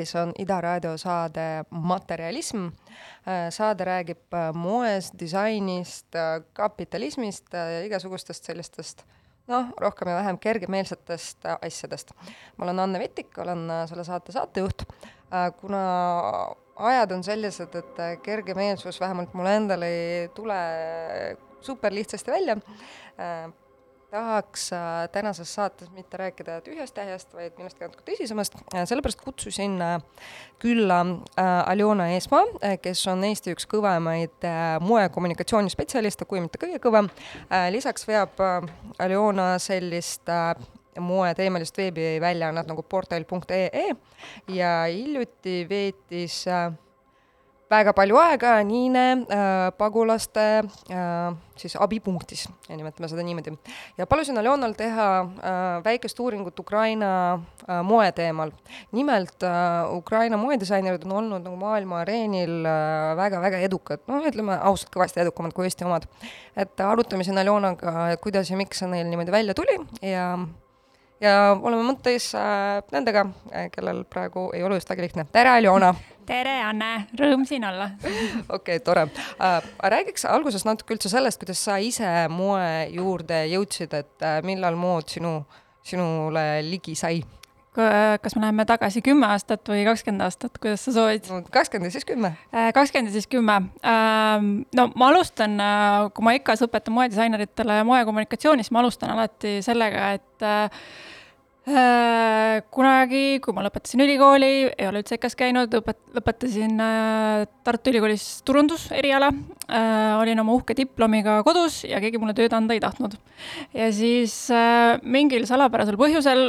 eetris on Ida raadio saade Materjalism. saade räägib äh, moest, disainist, äh, kapitalismist ja igasugustest sellistest noh, rohkem ja vähem kergemeelsetest äh, asjadest. ma olen Anne Vetik, olen äh, selle saate saatejuht. kuna ajad on sellised, et äh, kergemeelsus vähemalt mulle endale ei tule super lihtsasti välja, tahaks äh, tänases saates mitte rääkida tühjast tähjast, vaid millestki natuke tõsisemast, sellepärast kutsusin äh, külla äh, Aljona Eesmaa, kes on Eesti üks kõvemaid moekommunikatsioonispetsialiste, kui mitte kõige kõvem. lisaks veab Aljona sellist moeteemalist veebiväljaannet nagu portal.ee ja hiljuti veetis äh, väga palju aega Niine äh, pagulaste äh, siis abipunktis, nimetame seda niimoodi. ja palusin Aljonal teha äh, väikest uuringut Ukraina äh, moe teemal. nimelt äh, Ukraina moedisainerid on olnud nagu maailma areenil äh, väga-väga edukad, noh, ütleme ausalt, kõvasti edukamad kui Eesti omad. et arutame siin Aljonaga, kuidas ja miks see neil niimoodi välja tuli ja ja oleme mõttes äh, nendega, kellel praegu ei ole just väga lihtne. tere, Aljona! tere, Anne, rõõm siin olla. okei okay,, tore äh,. räägiks alguses natuke üldse sellest, kuidas sa ise moe juurde jõudsid, et äh, millal mood sinu, sinule ligi sai? Kas me läheme tagasi kümme aastat või kakskümmend aastat, kuidas sa soovid? kakskümmend ja siis kümme. kakskümmend ja siis kümme. no ma alustan, kui ma EKA-s õpetan moedisaineritele moekommunikatsioonis, ma alustan alati sellega, et Äh, kunagi, kui ma lõpetasin ülikooli, ei ole üldse EKA-s käinud, õpet-, lõpetasin äh, Tartu Ülikoolis turunduseriala, äh, olin oma uhke diplomiga kodus ja keegi mulle tööd anda ei tahtnud. ja siis mingil salapärasel põhjusel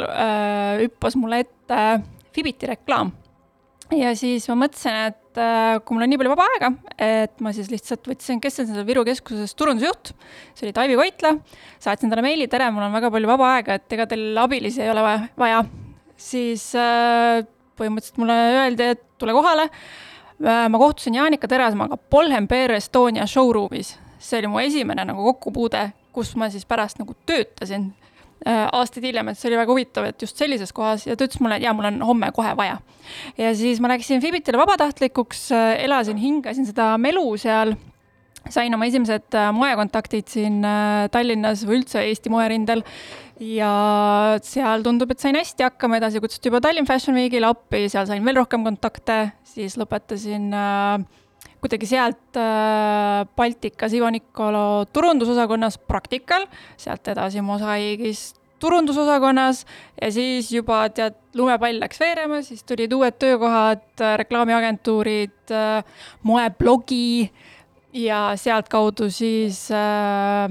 hüppas mulle ette Fibiti reklaam ja siis ma mõtlesin, et äh, kui mul on nii palju vaba aega, et ma siis lihtsalt võtsin, kes on seal Viru keskuses turundusjuht, see oli Taivi Koitla, saatsin talle meili, tere, mul on väga palju vaba aega, et ega teil abilisi ei ole vaja, siis äh, põhimõtteliselt mulle öeldi, et tule kohale. Äh,. ma kohtusin Jaanika Terasmaaga Polhem PR Estonia showroom'is, see oli mu esimene nagu kokkupuude, kus ma siis pärast nagu töötasin aastaid hiljem, et see oli väga huvitav, et just sellises kohas ja ta ütles mulle, et jaa, mul on homme kohe vaja. ja siis ma läksin Fibitile vabatahtlikuks, äh, elasin, hingasin seda melu seal, sain oma esimesed äh, moekontaktid siin Tallinnas või üldse Eesti moerindel. Ja seal tundub, et sain hästi hakkama, edasi kutsuti juba Tallinn Fashion Weekile appi, seal sain veel rohkem kontakte, siis lõpetasin äh, kuidagi sealt äh, Baltikas Ivo Nikolo turundusosakonnas praktikal, sealt edasi Mosaigis turundusosakonnas ja siis juba tead, lumepall läks veerema, siis tulid uued töökohad, äh, reklaamiagentuurid, äh, moeblogi ja sealtkaudu siis äh,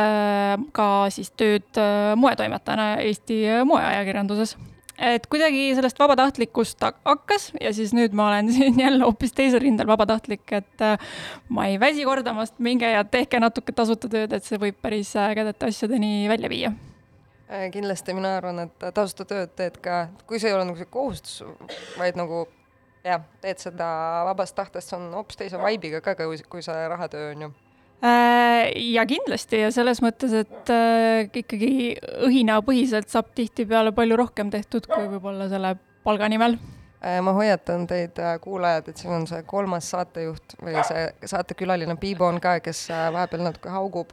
äh, ka siis tööd moetoimetajana Eesti moeajakirjanduses et kuidagi sellest vabatahtlikust hakkas ja siis nüüd ma olen siin jälle hoopis teisel rindel vabatahtlik, et äh, ma ei väsi kordamast, minge ja tehke natuke tasuta tööd, et see võib päris ägedate asjadeni välja viia. Äh, kindlasti mina arvan, et tasuta tööd teed ka, kui see ei ole nagu see kohustus, vaid nagu jah, teed seda vabast tahtest, see on hoopis teise vibe'iga ka, kui see rahatöö on ju. Äh, ja kindlasti ja selles mõttes, et äh, ikkagi õhinapõhiselt saab tihtipeale palju rohkem tehtud, kui võib-olla selle palga nimel äh, ma hoiatan teid, kuulajad, et siin on see kolmas saatejuht või see saatekülaline Piibon ka, kes vahepeal natuke haugub.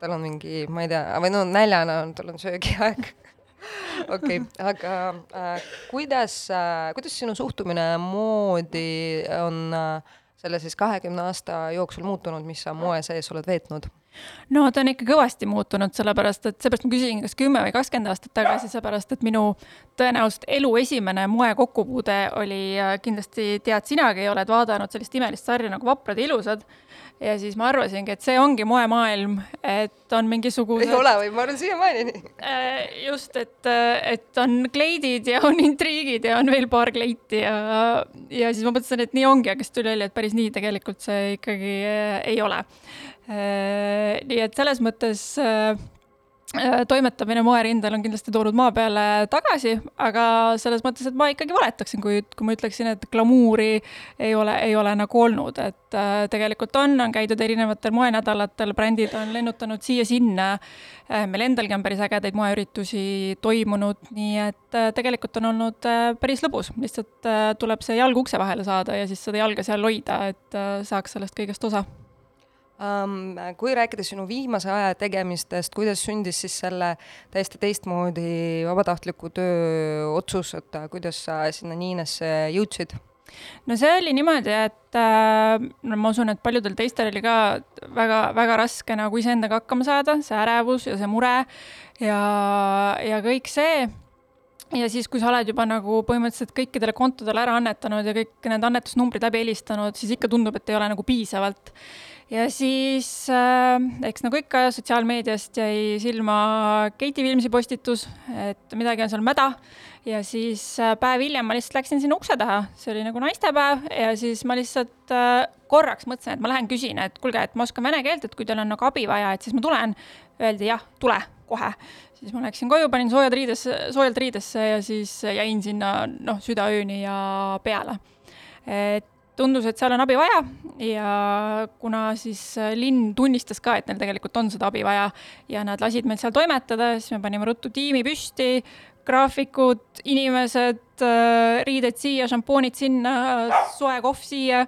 tal on mingi, ma ei tea, või no näljane on, tal on söögiaeg okei okay,, aga äh, kuidas äh,, kuidas sinu suhtumine moodi on äh, selle siis kahekümne aasta jooksul muutunud, mis sa moe sees oled veetnud? no ta on ikka kõvasti muutunud, sellepärast et seepärast ma küsisin, kas kümme või kakskümmend aastat tagasi, seepärast et minu tõenäoliselt elu esimene moe kokkupuude oli kindlasti, tead sinagi, oled vaadanud sellist imelist sarja nagu Vaprad ja ilusad ja siis ma arvasingi, et see ongi moemaailm, et on mingisugused. ei ole või, ma arvan siiamaani nii. Äh, just, et, et on kleidid ja on intriigid ja on veel paar kleiti ja, ja siis ma mõtlesin, et nii ongi, aga siis tuli välja, et päris nii tegelikult see ikkagi äh, ei ole. Äh, nii et selles mõttes toimetamine moerindel on kindlasti toonud maa peale tagasi, aga selles mõttes, et ma ikkagi valetaksin, kui, kui ma ütleksin, et glamuuri ei ole, ei ole nagu olnud, et äh, tegelikult on, on käidud erinevatel moenädalatel, brändid on lennutanud siia-sinna äh,. meil endalgi on päris ägedaid moeüritusi toimunud, nii et äh, tegelikult on olnud äh, päris lõbus, lihtsalt äh, tuleb see jalg ukse vahele saada ja siis seda jalga seal hoida, et äh, saaks sellest kõigest osa. Kui rääkida sinu viimase aja tegemistest, kuidas sündis siis selle täiesti teistmoodi vabatahtliku töö otsus, et äh, kuidas sa sinna Niinesse jõudsid? no see oli niimoodi, et äh, no ma usun, et paljudel teistel oli ka väga-väga raske nagu iseendaga hakkama saada, see ärevus ja see mure ja, ja kõik see ja siis, kui sa oled juba nagu põhimõtteliselt kõikidele kontodele ära annetanud ja kõik need annetusnumbrid läbi helistanud, siis ikka tundub, et ei ole nagu piisavalt ja siis äh, eks nagu ikka sotsiaalmeediast jäi silma Keiti Vilmsi postitus, et midagi on seal mäda ja siis äh, päev hiljem ma lihtsalt läksin sinna ukse taha, see oli nagu naistepäev ja siis ma lihtsalt äh, korraks mõtlesin, et ma lähen küsin, et kuulge, et ma oskan vene keelt, et kui teil on nagu abi vaja, et siis ma tulen. Öeldi jah, tule kohe. siis ma läksin koju, panin soojad riidesse, soojalt riidesse ja siis jäin sinna noh, südaööni ja peale. et tundus, et seal on abi vaja ja kuna siis äh, linn tunnistas ka, et neil tegelikult on seda abi vaja ja nad lasid meil seal toimetada, siis me panime ruttu tiimi püsti, graafikud, inimesed, riided siia, šampoonid sinna, soe kohv siia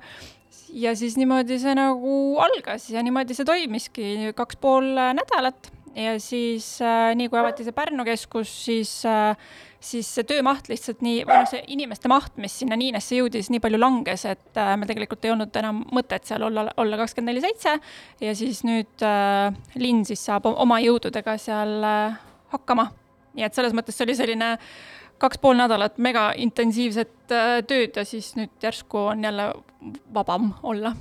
ja siis niimoodi see nagu algas ja niimoodi see toimiski kaks pool nädalat ja siis äh, nii kui avati see Pärnu keskus, siis äh, siis see töömaht lihtsalt nii, või noh, see inimeste maht, mis sinna Niinesse jõudis, nii palju langes, et äh, meil tegelikult ei olnud enam mõtet seal olla, olla kakskümmend neli seitse ja siis nüüd äh, linn siis saab oma jõududega seal äh, hakkama. nii et selles mõttes see oli selline kaks pool nädalat mega intensiivset äh, tööd ja siis nüüd järsku on jälle vabam olla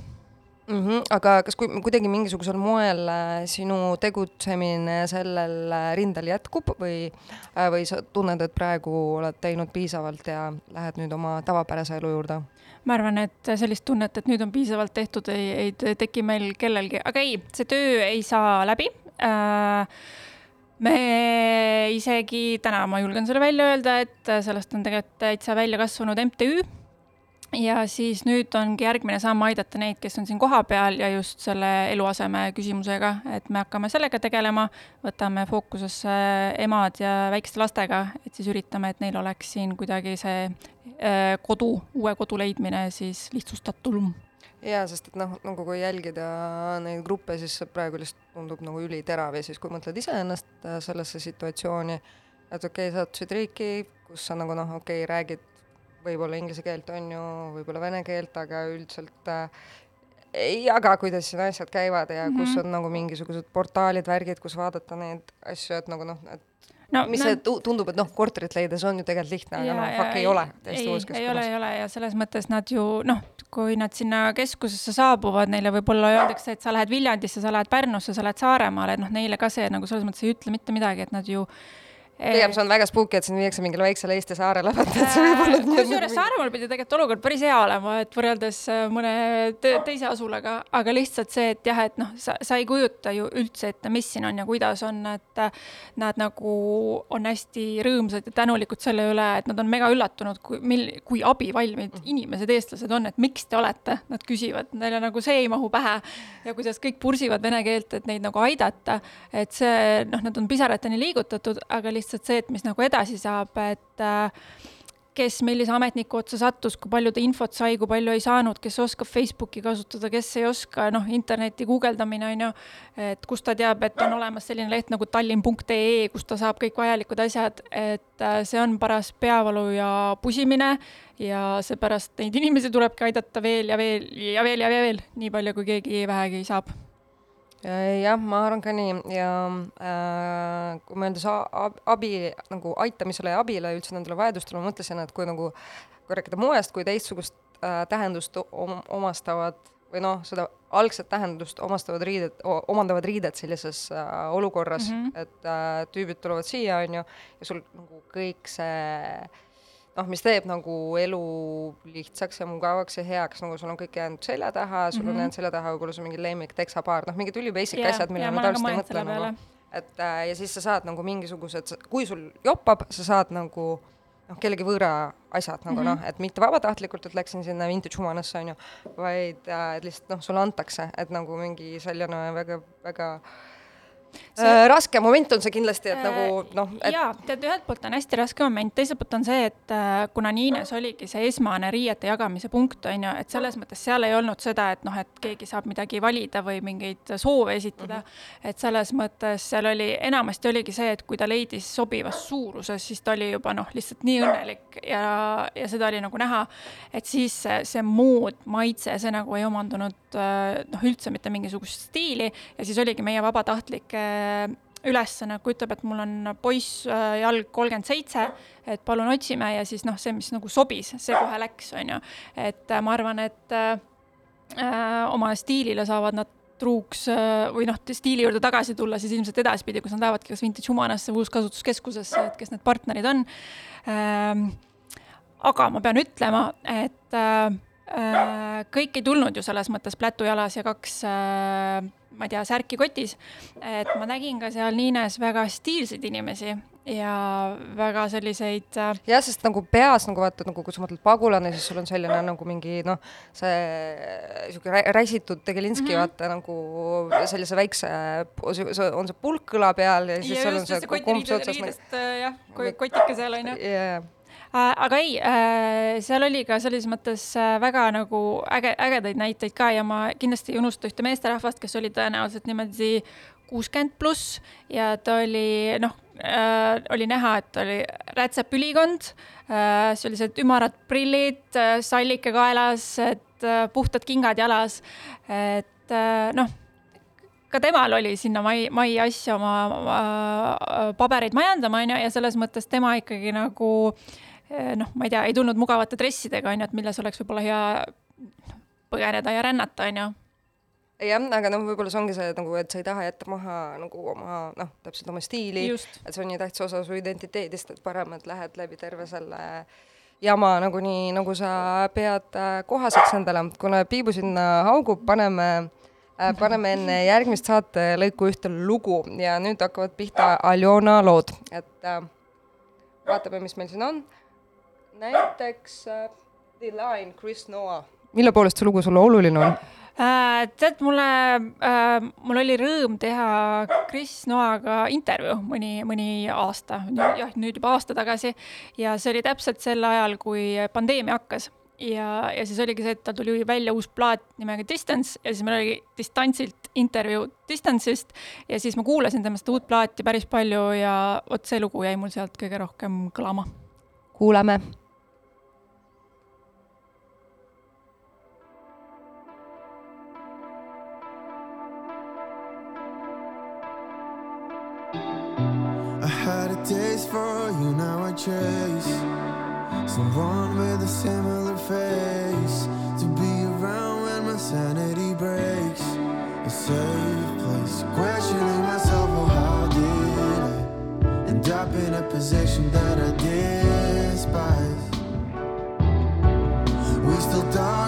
mm. -hmm. aga kas kui, kuidagi mingisugusel moel äh, sinu tegutsemine sellel äh, rindel jätkub või, äh, või sa tunned, et praegu oled teinud piisavalt ja lähed nüüd oma tavapärase elu juurde? ma arvan, et sellist tunnet, et nüüd on piisavalt tehtud, ei, ei teki meil kellelgi, aga ei, see töö ei saa läbi äh, me isegi täna ma julgen selle välja öelda, et sellest on tegelikult täitsa välja kasvanud MTÜ ja siis nüüd ongi järgmine samm aidata neid, kes on siin kohapeal ja just selle eluaseme küsimusega, et me hakkame sellega tegelema, võtame fookusesse emad ja väikeste lastega, et siis üritame, et neil oleks siin kuidagi see äh, kodu, uue kodu leidmine siis lihtsustatum. Jaa, sest et noh, nagu kui jälgida neid gruppe, siis see praegu lihtsalt tundub nagu üliterav ja siis, kui mõtled iseennast äh, sellesse situatsiooni, et okei okay,, sa sattusid riiki, kus sa nagu noh, okei okay,, räägid võib-olla inglise keelt on ju, võib-olla vene keelt, aga üldiselt äh, ei jaga, kuidas siin asjad käivad ja mm -hmm. kus mhm. on nagu mingisugused portaalid, värgid, kus vaadata neid asju, et nagu noh, et no, mis no, see tundub, et noh, korterit leides on ju tegelikult lihtne, aga noh, fuck ei ole. ei, ei ole, ei ole ja selles mõttes nad ju noh, kui nad sinna keskusesse saabuvad, neile võib-olla öeldakse, et sa lähed Viljandisse, sa lähed Pärnusse, sa lähed Saaremaale, et noh, neile ka see nagu selles mõttes ei ütle mitte midagi, et nad ju pigem see on väga spooky, et sind viiakse mingile väiksele Eesti saarele vaata, et see võib olla nii. kusjuures Saaremaal pidi tegelikult olukord päris hea olema, et võrreldes äh, mõne teise asulaga, aga lihtsalt see, et jah, et noh, sa, sa ei kujuta ju üldse ette, mis siin on ja kuidas on, et äh, nad nagu on hästi rõõmsad ja tänulikud selle üle, et nad on mega üllatunud, kui, mil, kui abivalmid mhm. inimesed, eestlased on, et miks te olete, nad küsivad, neile nagu see ei mahu pähe ja kuidas kõik pursivad vene keelt, et neid nagu aidata, et see noh, nad on pisarateni liigutatud, aga lihtsalt lihtsalt see, et mis nagu edasi saab, et äh, kes millise ametniku otsa sattus, kui palju ta infot sai, kui palju ei saanud, kes oskab Facebooki kasutada, kes ei oska, noh, interneti guugeldamine on ju, et kust ta teab, et on olemas selline leht nagu tallinn.ee, kus ta saab kõik vajalikud asjad, et äh, see on paras peavalu ja pusimine ja seepärast neid inimesi tulebki aidata veel ja veel ja veel ja veel, nii palju, kui keegi vähegi saab jah, ma arvan ka nii ja äh, kui mõeldes abi nagu aitamisele ja abile üldse nendele vajadustele, ma mõtlesin, et kui nagu, kui rääkida moest kui teistsugust äh, tähendust om omastavad või noh, seda algset tähendust omastavad riided, omandavad riided sellises äh, olukorras mm, -hmm. et äh, tüübid tulevad siia, on ju, ja sul nagu kõik see äh, noh, mis teeb nagu elu lihtsaks ja mugavaks ja heaks, nagu sul on kõik jäänud selja taha, sul mm -hmm. on mhm. jäänud selja taha võib-olla su mingi lemmik teksapaar, noh, mingid ülibasic yeah, asjad, millele ma tavaliselt ei mõtle nagu. et äh, ja siis sa saad nagu mingisugused, kui sul joppab, sa saad nagu noh, kellegi võõra asjad nagu mm -hmm. noh, et mitte vabatahtlikult, et läksin sinna vintage humanasse onju, vaid äh, et lihtsalt noh, sulle antakse, et nagu mingi selline väga, väga see... Äh, raske moment on see kindlasti, et nagu äh, noh et.... jaa, tead, ühelt poolt on hästi raske moment, teiselt poolt on see, et äh, kuna Niines oligi see esmane riiete jagamise punkt, on ju, et selles mõttes seal ei olnud seda, et noh, et keegi saab midagi valida või mingeid soove esitada mm. -hmm. et selles mõttes seal oli, enamasti oligi see, et kui ta leidis sobivas suuruses, siis ta oli juba noh, lihtsalt nii õnnelik ja, ja seda oli nagu näha, et siis see, see mood, maitse, see nagu ei omandunud noh, üldse mitte mingisugust stiili ja siis oligi meie vabatahtlike ülesanne, kui ütleb, et mul on poiss äh, jalg kolmkümmend seitse, et palun otsime ja siis noh, see, mis nagu sobis, see kohe läks, on ju. et äh, ma arvan, et äh, äh, oma stiilile saavad nad truuks või noh, stiili juurde tagasi tulla siis ilmselt edaspidi, kus nad lähevadki kas Vintage Humanasse või Uuskasutuskeskusesse, et kes need partnerid on ähm,. aga ma pean ütlema, et äh, Äh, kõik ei tulnud ju selles mõttes plätu jalas ja kaks äh, ma ei tea, särki kotis. et ma nägin ka seal Niines väga stiilseid inimesi ja väga selliseid äh, jah, sest nagu peas nagu vaata nagu kui sa mõtled pagulane, siis sul on selline nagu mingi noh, see sihuke rä- räsitud Tegelinski mm. -hmm. vaata nagu sellise väikse, on see pulk kõla peal ja siis ja seal on see koti otsas nagu äh, jah, kotike seal onju. yeah.. Äh, aga ei, seal oli ka selles mõttes äh, väga nagu äge, ägedaid näiteid ka ja ma kindlasti ei unusta ühte meesterahvast, kes oli tõenäoliselt niimoodi kuuskümmend pluss ja ta oli noh äh,, oli näha, et oli rätsepülikond äh,, sellised ümarad prillid äh,, sallike kaelas, et äh, puhtad kingad jalas, et äh, noh, ka temal oli sinna mai, mai asja oma, äh, pabereid majandama, onju, ja selles mõttes tema ikkagi nagu eh, noh, ma ei tea, ei tulnud mugavate dressidega, onju, et milles oleks võib-olla hea põgeneda ja rännata, onju. jah, aga noh, võib-olla see ongi see et nagu, et sa ei taha jätta maha nagu oma noh, täpselt oma stiili, et see on nii tähtis osa su identiteedist, et parem, et lähed läbi terve selle jama nagunii, nagu sa pead äh, kohaseks endale, kuna Piibu sinna haugub, paneme äh, paneme enne järgmist saatelõiku ühte lugu ja nüüd hakkavad pihta Aljona lood, et äh, vaatame, mis meil siin on. Näiteks äh, The Line, Chris Noah. mille poolest see lugu sulle oluline on? Äh, tead, mulle äh,, mul oli rõõm teha Kris Noaga intervjuu mõni, mõni aasta, jah, nüüd juba aasta tagasi ja see oli täpselt sel ajal, kui pandeemia hakkas ja, ja siis oligi see, et tal tuli välja uus plaat nimega Distance ja siis meil oli distantsilt intervjuu Distance'ist ja siis ma kuulasin temast uut plaati päris palju ja vot see lugu jäi mul sealt kõige rohkem kõlama. kuulame for you, now I chase someone with a similar face to be around when my sanity breaks. A safe place, questioning myself, oh, how did I end up in a position that I despise? We still talk,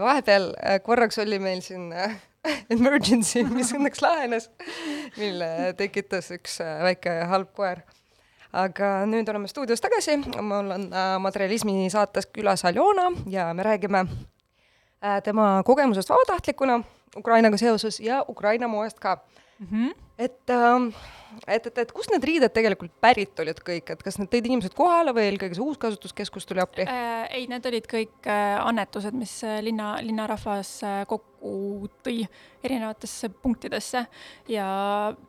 vahepeal äh, korraks oli meil siin äh, emergency, mis õnneks lahenes, mille tekitas üks äh, väike halb koer. aga nüüd oleme stuudios tagasi, mul on äh, Materialismi saates külas Aljona ja me räägime äh, tema kogemusest vabatahtlikuna Ukrainaga seoses ja Ukraina moest ka mm. -hmm. et ähm, et, et, et kust need riided tegelikult pärit olid kõik, et kas need tõid inimesed kohale või eelkõige see uuskasutuskeskus tuli appi? Äh, ei, need olid kõik äh, annetused, mis äh, linna, linnarahvas äh, kokku tõi erinevatesse punktidesse ja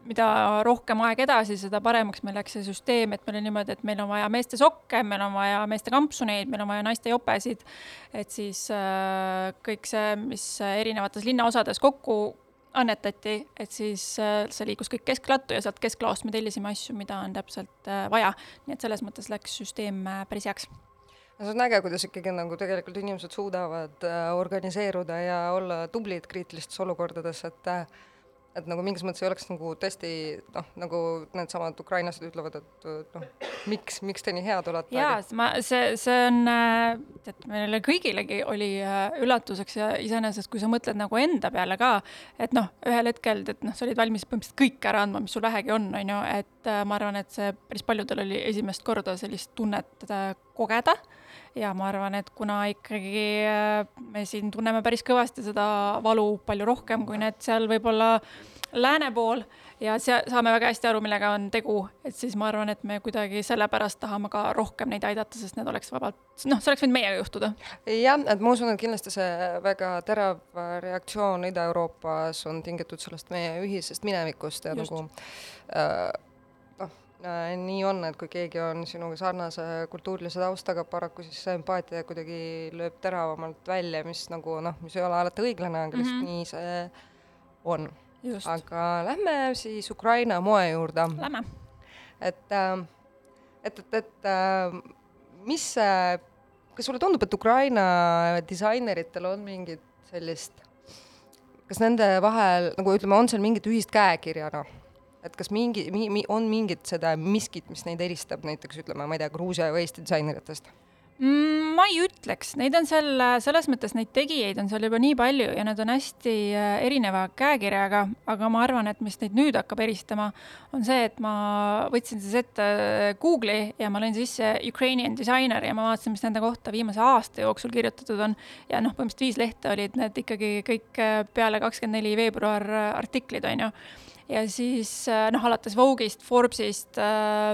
mida rohkem aeg edasi, seda paremaks meil läks see süsteem, et meil on niimoodi, et meil on vaja meeste sokke, meil on vaja meeste kampsuneid, meil on vaja naiste jopesid, et siis äh, kõik see, mis erinevates linnaosades kokku annetati, et siis äh, see liikus kõik kesklattu ja sealt kesklaost me tellisime asju, mida on täpselt äh, vaja. nii et selles mõttes läks süsteem äh, päris heaks no see on äge, kuidas ikkagi nagu tegelikult inimesed suudavad organiseeruda ja olla tublid kriitilistes olukordades, et et nagu mingis mõttes ei oleks nagu tõesti noh, nagu needsamad ukrainlased ütlevad, et äh, noh, miks, miks te nii head olete. jaa, ma, see, see on, tead, meile kõigilegi oli äh, üllatuseks ja iseenesest, kui sa mõtled nagu enda peale ka, et noh, ühel hetkel, et noh, sa olid valmis põhimõtteliselt kõik ära andma, mis sul vähegi on, on ju, et äh, ma arvan, et see päris paljudel oli esimest korda sellist tunnet äh, kogeda ja ma arvan, et kuna ikkagi äh, me siin tunneme päris kõvasti seda valu palju rohkem kui need seal võib-olla lääne pool ja sea-, saame väga hästi aru, millega on tegu, et siis ma arvan, et me kuidagi sellepärast tahame ka rohkem neid aidata, sest need oleks vabalt, noh, see oleks võinud meiega juhtuda. jah, et ma usun, et kindlasti see väga terav reaktsioon Ida-Euroopas on tingitud sellest meie ühisest minevikust ja Just. nagu äh,, nii on, et kui keegi on sinuga sarnase kultuurilise taustaga, paraku siis see empaatia kuidagi lööb teravamalt välja, mis nagu noh, mis ei ole alati õiglane, aga lihtsalt Mhm. nii see on. aga lähme siis Ukraina moe juurde, lähme. et äh, et, et, et äh, mis kas sulle tundub, et Ukraina disaineritel on mingit sellist, kas nende vahel nagu ütleme, on seal mingit ühist käekirja, noh? Et kas mingi mi,, on mingit seda miskit, mis neid eristab näiteks ütleme, ma ei tea, Gruusia või Eesti disaineritest? Mm, ma ei ütleks, neid on seal, selles mõttes neid tegijaid on seal juba nii palju ja nad on hästi äh, erineva käekirjaga, aga ma arvan, et mis neid nüüd hakkab eristama, on see, et ma võtsin siis ette äh, Google'i ja ma lõin sisse Ukrainian designer ja ma vaatasin, mis nende kohta viimase aasta jooksul kirjutatud on ja noh, põhimõtteliselt viis lehte olid need ikkagi kõik äh, peale kakskümmend neli veebruar artiklid, on ju. Ja siis äh, noh, alates Vogue'ist, Forbes'ist äh,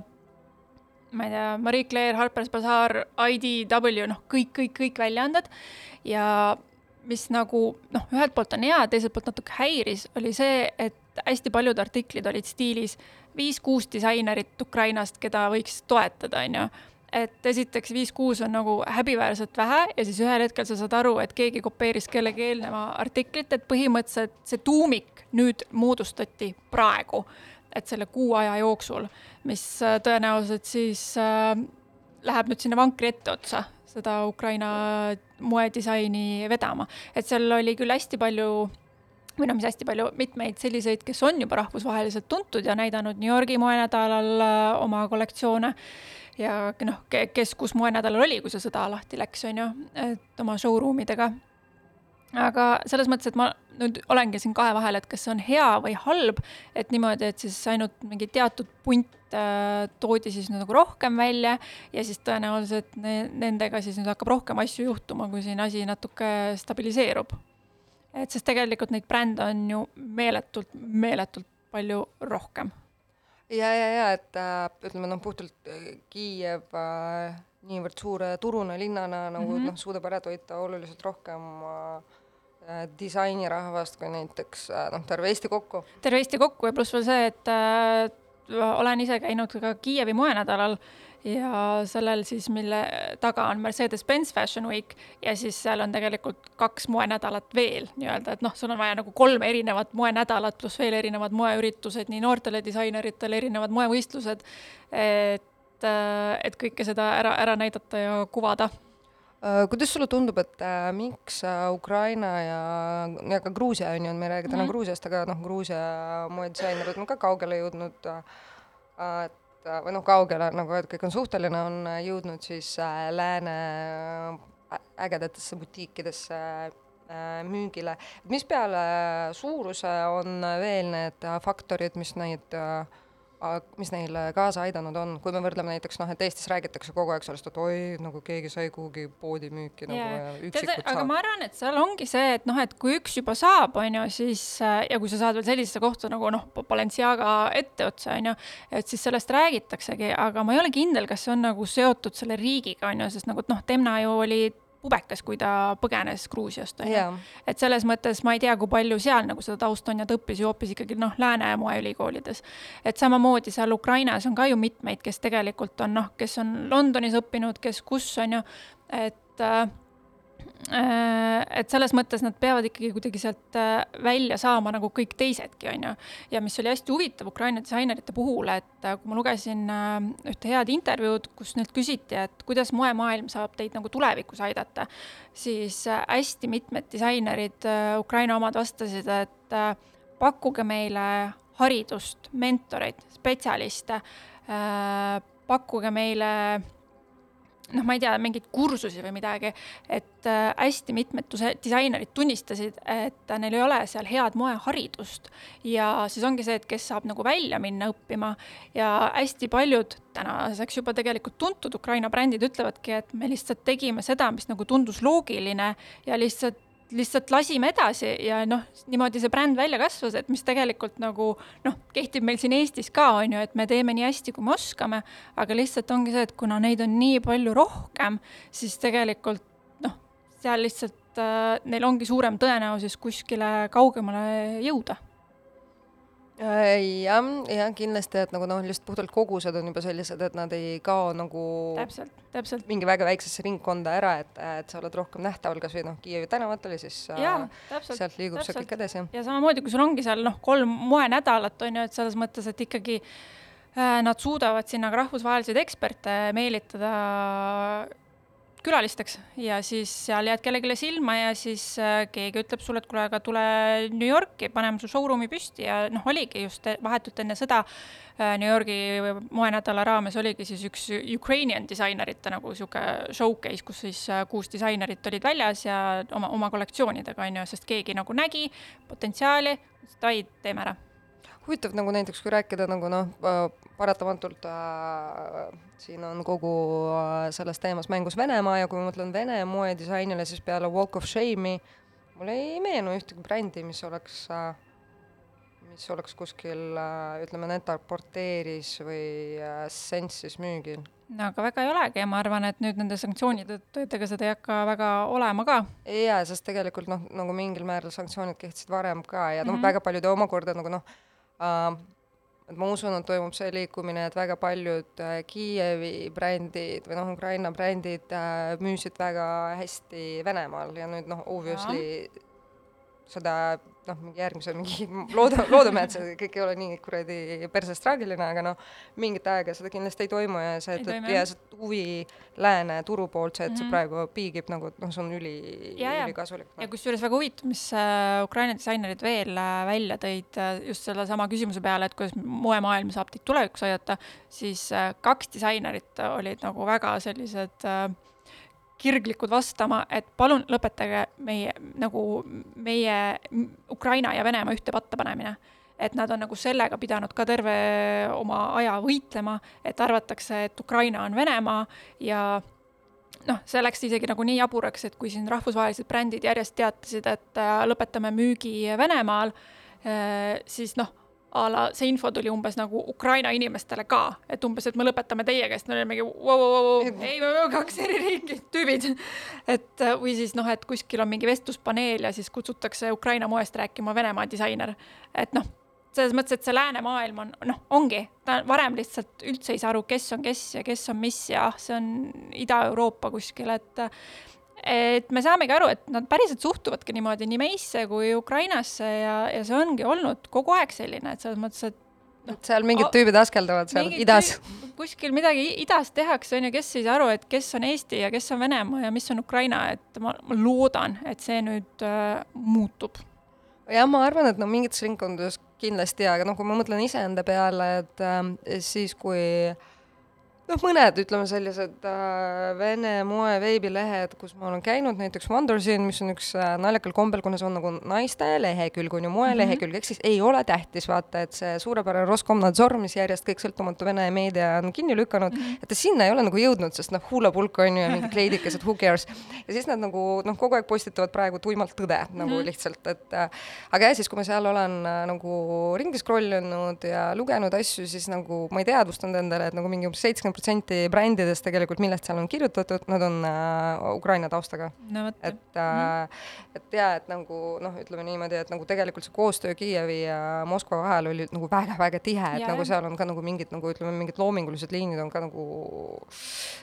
ma ei tea, Marie Claire, Harper's Bazaar, IDW, noh, kõik, kõik, kõik väljaanded. Ja mis nagu noh, ühelt poolt on hea, teiselt poolt natuke häiris, oli see, et hästi paljud artiklid olid stiilis viis-kuus disainerit Ukrainast, keda võiks toetada, on ju et esiteks viis-kuus on nagu häbiväärselt vähe ja siis ühel hetkel sa saad aru, et keegi kopeeris kellegi eelneva artiklit, et põhimõtteliselt see tuumik nüüd moodustati praegu, et selle kuu aja jooksul, mis äh, tõenäoliselt siis äh, läheb nüüd sinna vankri etteotsa seda Ukraina moedisaini vedama, et seal oli küll hästi palju või noh, mis hästi palju, mitmeid selliseid, kes on juba rahvusvaheliselt tuntud ja näidanud New Yorgi moenädalal äh, oma kollektsioone ja noh, kes kus moenädalal oli, kui see sõda lahti läks, on ju, et oma showroom idega aga selles mõttes, et ma nüüd olengi siin kahe vahel, et kas see on hea või halb, et niimoodi, et siis ainult mingi teatud punt äh, toodi siis nagu rohkem välja ja siis tõenäoliselt ne nendega siis nüüd hakkab rohkem asju juhtuma, kui siin asi natuke stabiliseerub. et sest tegelikult neid brände on ju meeletult, meeletult palju rohkem. ja, ja, ja et äh, ütleme noh, puhtalt äh, Kiiev äh, niivõrd suure turuna linnana nagu mm. -hmm. noh, suudab ära toita oluliselt rohkem äh, äh, disainirahvast kui näiteks äh, noh, terve Eesti kokku. terve Eesti kokku ja pluss veel see, et äh, olen ise käinud ka Kiievi moenädalal ja sellel siis, mille taga on Mercedes-Benz Fashion Week ja siis seal on tegelikult kaks moenädalat veel nii-öelda, et noh, sul on vaja nagu kolm erinevat moenädalat pluss veel erinevad moeüritused nii noortele disaineritele, erinevad moevõistlused, et, et kõike seda ära, ära näidata ja kuvada Äh, kuidas sulle tundub, et äh, miks äh, Ukraina ja, ja ka Gruusia on ju, me ei räägi täna mm. -hmm. Gruusiast, aga noh, Gruusia moedisainerid on ka kaugele jõudnud äh,, et äh, või noh, kaugele nagu, et kõik on suhteline, on äh, jõudnud siis äh, lääne ägedatesse butiikidesse müügile. mis peale suuruse on veel need faktorid, mis neid äh, mis neile kaasa aidanud on, kui me võrdleme näiteks noh, et Eestis räägitakse kogu aeg sellest, et oi, nagu keegi sai kuhugi poodi müüki nagu ja üksikud aga saavad. ma arvan, et seal ongi see, et noh, et kui üks juba saab, on ju, siis äh, ja kui sa saad veel sellisesse kohta nagu noh, Balenciaga etteotsa, on ju, et siis sellest räägitaksegi, aga ma ei ole kindel, kas see on nagu seotud selle riigiga, on ju, sest nagu noh, Demna ju oli pubekas, kui ta põgenes Gruusiast, on ju. Et selles mõttes ma ei tea, kui palju seal nagu seda tausta on ja ta õppis ju hoopis ikkagi noh, lääne moeülikoolides. et samamoodi seal Ukrainas on ka ju mitmeid, kes tegelikult on noh, kes on Londonis õppinud, kes kus on ju, et äh, et selles mõttes nad peavad ikkagi kuidagi sealt äh, välja saama nagu kõik teisedki, on ju. ja mis oli hästi huvitav Ukraina disainerite puhul, et äh, kui ma lugesin äh, ühte head intervjuud, kus neilt küsiti, et kuidas moemaailm saab teid nagu tulevikus aidata, siis äh, hästi mitmed disainerid, Ukraina omad vastasid, et äh, pakkuge meile haridust, mentoreid, spetsialiste, pakkuge meile noh, ma ei tea, mingeid kursusi või midagi, et äh, hästi mitmed disainerid tunnistasid, et neil ei ole seal head moeharidust. Ja siis ongi see, et kes saab nagu välja minna õppima. Ja hästi paljud tänaseks juba tegelikult tuntud Ukraina brändid ütlevadki, et me lihtsalt tegime seda, mis nagu tundus loogiline ja lihtsalt lihtsalt lasime edasi ja noh, niimoodi see bränd välja kasvas, et mis tegelikult nagu noh, kehtib meil siin Eestis ka, on ju, et me teeme nii hästi, kui me oskame, aga lihtsalt ongi see, et kuna neid on nii palju rohkem, siis tegelikult noh, seal lihtsalt äh, neil ongi suurem tõenäosus kuskile kaugemale jõuda. Äh, jah, jah, kindlasti, et nagu noh, lihtsalt puhtalt kogused on juba sellised, et nad ei kao nagu täpselt, täpselt. mingi väga väiksesse ringkonda ära, et, et sa oled rohkem nähtaval kas või noh, Kiievi tänavatel ja siis äh, jaa, täpselt. sealt liigub see kõik edasi. ja samamoodi, kui sul ongi seal noh, kolm moenädalat on ju, et selles mõttes, et ikkagi äh, nad suudavad sinna ka rahvusvaheliseid eksperte meelitada külalisteks ja siis seal jääd kellelegi silma ja siis äh, keegi ütleb sulle, et kuule, aga tule New Yorki, paneme su showroom'i püsti ja noh, oligi just vahetult enne seda äh, New Yorgi moenädala raames oligi siis üks Ukrainian disainerite nagu sihuke showcase, kus siis äh, kuus disainerit olid väljas ja oma, oma kollektsioonidega on ju, sest keegi nagu nägi potentsiaali, davai, teeme ära huvitav nagu näiteks, kui rääkida nagu noh, paratamatult äh, siin on kogu äh, selles teemas mängus Venemaa ja kui ma mõtlen Vene moedisainile, siis peale Walk of Shame'i mul ei meenu ühtegi brändi, mis oleks äh,, mis oleks kuskil äh, ütleme, Net-a-Porteeris või äh, Sense'is müügil. no aga väga ei olegi ja ma arvan, et nüüd nende sanktsioonide tõttu, et ega seda ei hakka väga olema ka. jaa, sest tegelikult noh, nagu mingil määral sanktsioonid kehtisid varem ka ja noh mm Mhm. -hmm., väga paljud omakorda nagu noh et ma usun, et toimub see liikumine, et väga paljud äh, Kiievi brändid või noh, Ukraina brändid äh, müüsid väga hästi Venemaal ja nüüd noh, obviously seda noh, mingi järgmise mingi looda, loodame, et see kõik ei ole nii kuradi persest traagiline, aga noh, mingit aega seda kindlasti ei toimu ja see, et, et ja see huvi lääne turu poolt, see, et see Mhm. praegu piigib nagu noh, see on üli, ülikasulik ja kusjuures väga huvitav, mis äh, Ukraina disainerid veel äh, välja tõid äh, just sellesama küsimuse peale, et kuidas moemaailm saab teid tulevikus aidata, siis kaks disainerit olid nagu väga sellised äh, kirglikud vastama, et palun lõpetage meie nagu meie Ukraina ja Venemaa ühte patta panemine. et nad on nagu sellega pidanud ka terve oma aja võitlema, et arvatakse, et Ukraina on Venemaa ja noh, see läks isegi nagu nii jaburaks, et kui siin rahvusvahelised brändid järjest teatasid, et äh, lõpetame müügi Venemaal äh,, siis noh, a la see info tuli umbes nagu Ukraina inimestele ka, et umbes, et me lõpetame teie käest, me olime mingi vau, vau, vau, ei, me oleme kaks eri riiki, tüübid. et äh, või siis noh, et kuskil on mingi vestluspaneel ja siis kutsutakse Ukraina moest rääkima Venemaa disainer, et noh selles mõttes, et see läänemaailm on, noh, ongi, ta varem lihtsalt üldse ei saa aru, kes on kes ja kes on mis ja see on Ida-Euroopa kuskil, et et me saamegi aru, et nad päriselt suhtuvadki niimoodi nii meisse kui Ukrainasse ja, ja see ongi olnud kogu aeg selline, et selles mõttes, et et seal mingid tüübid askeldavad seal idas. kuskil midagi idas tehakse, on ju, kes saa aru, et kes on Eesti ja kes on Venemaa ja mis on Ukraina, et ma, ma loodan, et see nüüd äh, muutub. jah, ma arvan, et no mingites ringkondades kindlasti, aga noh, kui ma mõtlen iseenda peale, et äh, siis kui noh, mõned ütleme sellised äh, vene moe veebilehed, kus ma olen käinud, näiteks Wondersin, mis on üks äh, naljakal kombel, kuna see on nagu naiste lehekülg, on ju moelehekülg mm, -hmm. ehk siis ei ole tähtis vaata, et see suurepärane Roskomnadzor, mis järjest kõik sõltumatu Vene meedia on kinni lükanud mm, -hmm. et ta sinna ei ole nagu jõudnud, sest noh, huulepulk on ju ja mingid kleidikesed, who cares. ja siis nad nagu noh, kogu aeg postitavad praegu tuimalt tõde nagu mm -hmm. lihtsalt, et äh, aga jah, siis kui ma seal olen äh, nagu ringi scroll inud ja lugenud asju, siis nagu ma ei teadvustanud endale, et nagu mingi umbes seitsekümmend protsenti brändidest tegelikult, millest seal on kirjutatud, nad on äh, Ukraina taustaga. no et äh,, et jaa, et nagu noh, ütleme niimoodi, et nagu tegelikult see koostöö Kiievi ja Moskva vahel oli nagu väga-väga tihe, et Jaa, nagu jah. seal on ka nagu mingid nagu ütleme, mingid loomingulised liinid on ka nagu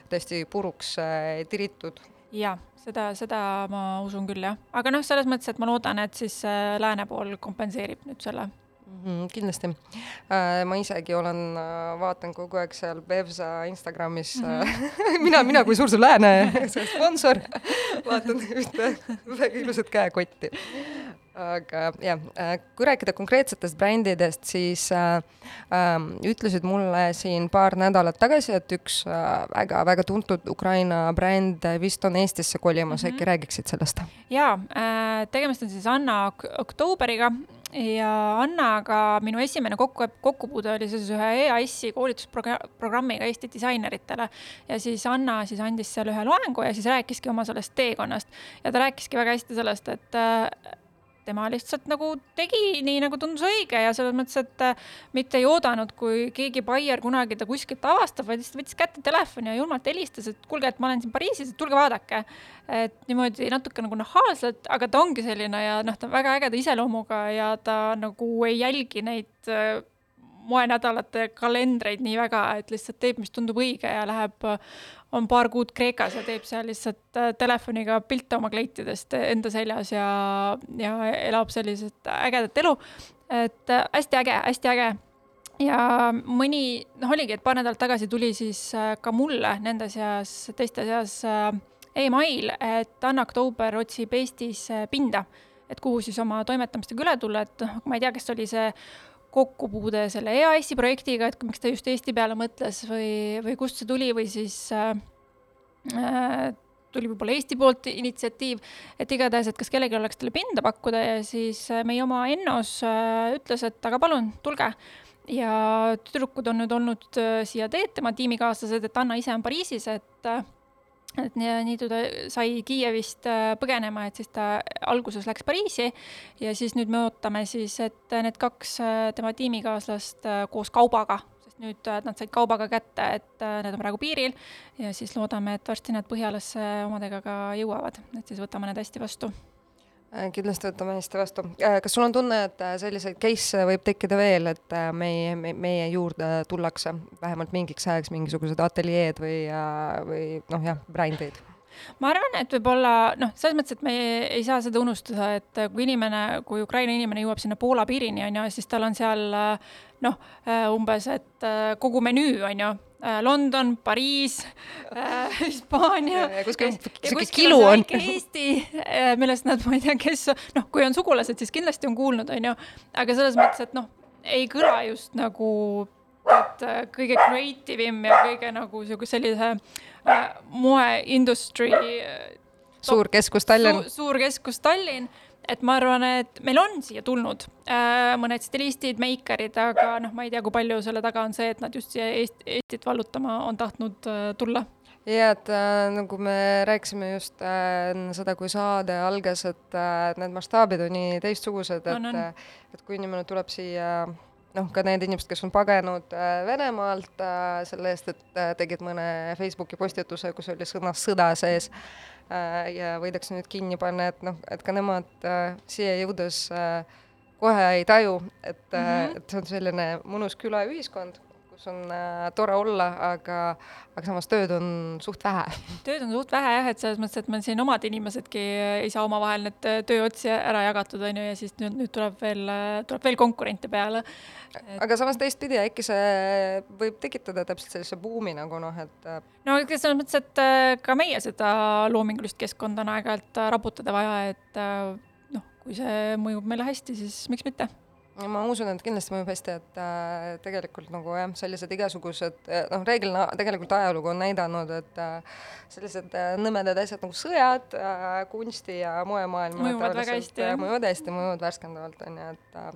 täiesti puruks äh, tiritud. jaa, seda, seda ma usun küll jah, aga noh, selles mõttes, et ma loodan, et siis äh, lääne pool kompenseerib nüüd selle. Mm, kindlasti äh,. ma isegi olen äh,, vaatan kogu aeg seal Bevsa Instagramis mm, -hmm. mina, mina kui suur su lääne sponsor, vaatan ühte väga ilusat käekotti. aga jah äh,, kui rääkida konkreetsetest brändidest, siis äh, äh, ütlesid mulle siin paar nädalat tagasi, et üks äh, väga-väga tuntud Ukraina bränd vist on Eestisse kolimas mm, -hmm. äkki räägiksid sellest? jaa, tegemist on siis Anna Ok- Oktooberiga ja Annaga minu esimene kokku, kokkupuude oli siis ühe EAS-i koolitusprogrammiga Eesti disaineritele. Ja siis Anna siis andis seal ühe loengu ja siis rääkiski oma sellest teekonnast. Ja ta rääkiski väga hästi sellest, et tema lihtsalt nagu tegi nii, nagu tundus õige ja selles mõttes, et äh, mitte ei oodanud, kui keegi buyer kunagi ta kuskilt avastab, vaid lihtsalt võttis kätte telefoni ja julmalt helistas, et kuulge, et ma olen siin Pariisis, et tulge vaadake. et niimoodi natuke nagu nahaalselt, aga ta ongi selline ja noh, ta on väga ägeda iseloomuga ja ta nagu ei jälgi neid äh, moenädalate kalendreid nii väga, et lihtsalt teeb, mis tundub õige ja läheb, on paar kuud Kreekas ja teeb seal lihtsalt äh, telefoniga pilte oma kleitidest enda seljas ja, ja elab selliselt ägedat elu. et äh, hästi äge, hästi äge ja mõni, noh, oligi, et paar nädalat tagasi tuli siis äh, ka mulle nende seas, teiste seas email, et Anna Oktoober otsib Eestis pinda, et kuhu siis oma toimetamistega üle tulla, et noh, ma ei tea, kas oli see kokkupuude selle EAS-i projektiga, et miks ta just Eesti peale mõtles või, või kust see tuli või siis äh, äh, tuli võib-olla Eesti poolt initsiatiiv, et igatahes, et kas kellelgi oleks talle pinda pakkuda ja siis äh, meie oma Ennos äh, ütles, et aga palun, tulge. ja tüdrukud on nüüd olnud äh, siia teed, tema tiimikaaslased, et Anna ise on Pariisis, et et nii, ta sai Kiievist äh, põgenema, et siis ta alguses läks Pariisi ja siis nüüd me ootame siis, et need kaks äh, tema tiimikaaslast äh, koos kaubaga, sest nüüd nad said kaubaga kätte, et need on praegu piiril ja siis loodame, et varsti nad Põhjalasse omadega ka jõuavad, et siis võtame need hästi vastu. Äh, kindlasti võtame hästi vastu. kas sul on tunne, et äh, selliseid case'e võib tekkida veel, et äh, meie, meie juurde tullakse vähemalt mingiks ajaks mingisugused ateljeed või, või noh, jah, brändid? ma arvan, et võib-olla noh, selles mõttes, et me ei, ei saa seda unustada, et kui inimene, kui Ukraina inimene jõuab sinna Poola piirini, on ju, siis tal on seal äh, noh, umbes, et äh, kogu menüü, on ju, London, Pariis, Hispaania. Ja- ja kuskil sihuke kilu on. Eesti, millest nad, ma ei tea, kes, noh, kui on sugulased, siis kindlasti on kuulnud, on ju, aga selles mõttes, et noh, ei kõla just nagu et äh, kõige creative im ja kõige nagu sihuke sellise äh, moeindustry äh, suur keskus Tallinn. su,. suur keskus Tallinn, et ma arvan, et meil on siia tulnud äh, mõned stilistid, meikarid, aga noh, ma ei tea, kui palju selle taga on see, et nad just siia Eest, Eestit vallutama on tahtnud äh, tulla. ja et äh, nagu me rääkisime just äh, enne seda, kui saade algas, et äh, need mastaabid on nii teistsugused, et On, on. äh, et kui inimene tuleb siia noh, ka need inimesed, kes on pagenud äh, Venemaalt äh, selle eest, et äh, tegid mõne Facebooki postituse, kus oli sõna sõda sees äh, ja võidakse nüüd kinni panna, et noh, et ka nemad äh, siia jõudes äh, kohe ei taju, et mm, -hmm. Et see on selline mõnus külaühiskond, kus on äh, tore olla, aga, aga samas tööd on suht vähe. tööd on suht vähe jah, et selles mõttes, et meil siin omad inimesedki ei saa omavahel need äh, tööotsi ära jagatud, on ju, ja siis nüüd, nüüd tuleb veel, tuleb veel konkurente peale. aga samas teistpidi äkki see võib tekitada täpselt sellise buumi nagu noh, et äh, no selles mõttes, et äh, ka meie seda loomingulist keskkonda on aeg-ajalt äh, raputada vaja, et äh, noh, kui see mõjub meile hästi, siis miks mitte. Ma usun, et kindlasti mõjub hästi, et äh, tegelikult nagu jah, sellised igasugused äh, noh, reeglina tegelikult ajalugu on näidanud, et äh, sellised äh, nõmedad asjad nagu sõjad äh, kunsti ja moemaailma Mõjuvad väga hästi, jah. mõjuvad hästi, mõjuvad värskendavalt onju, et äh,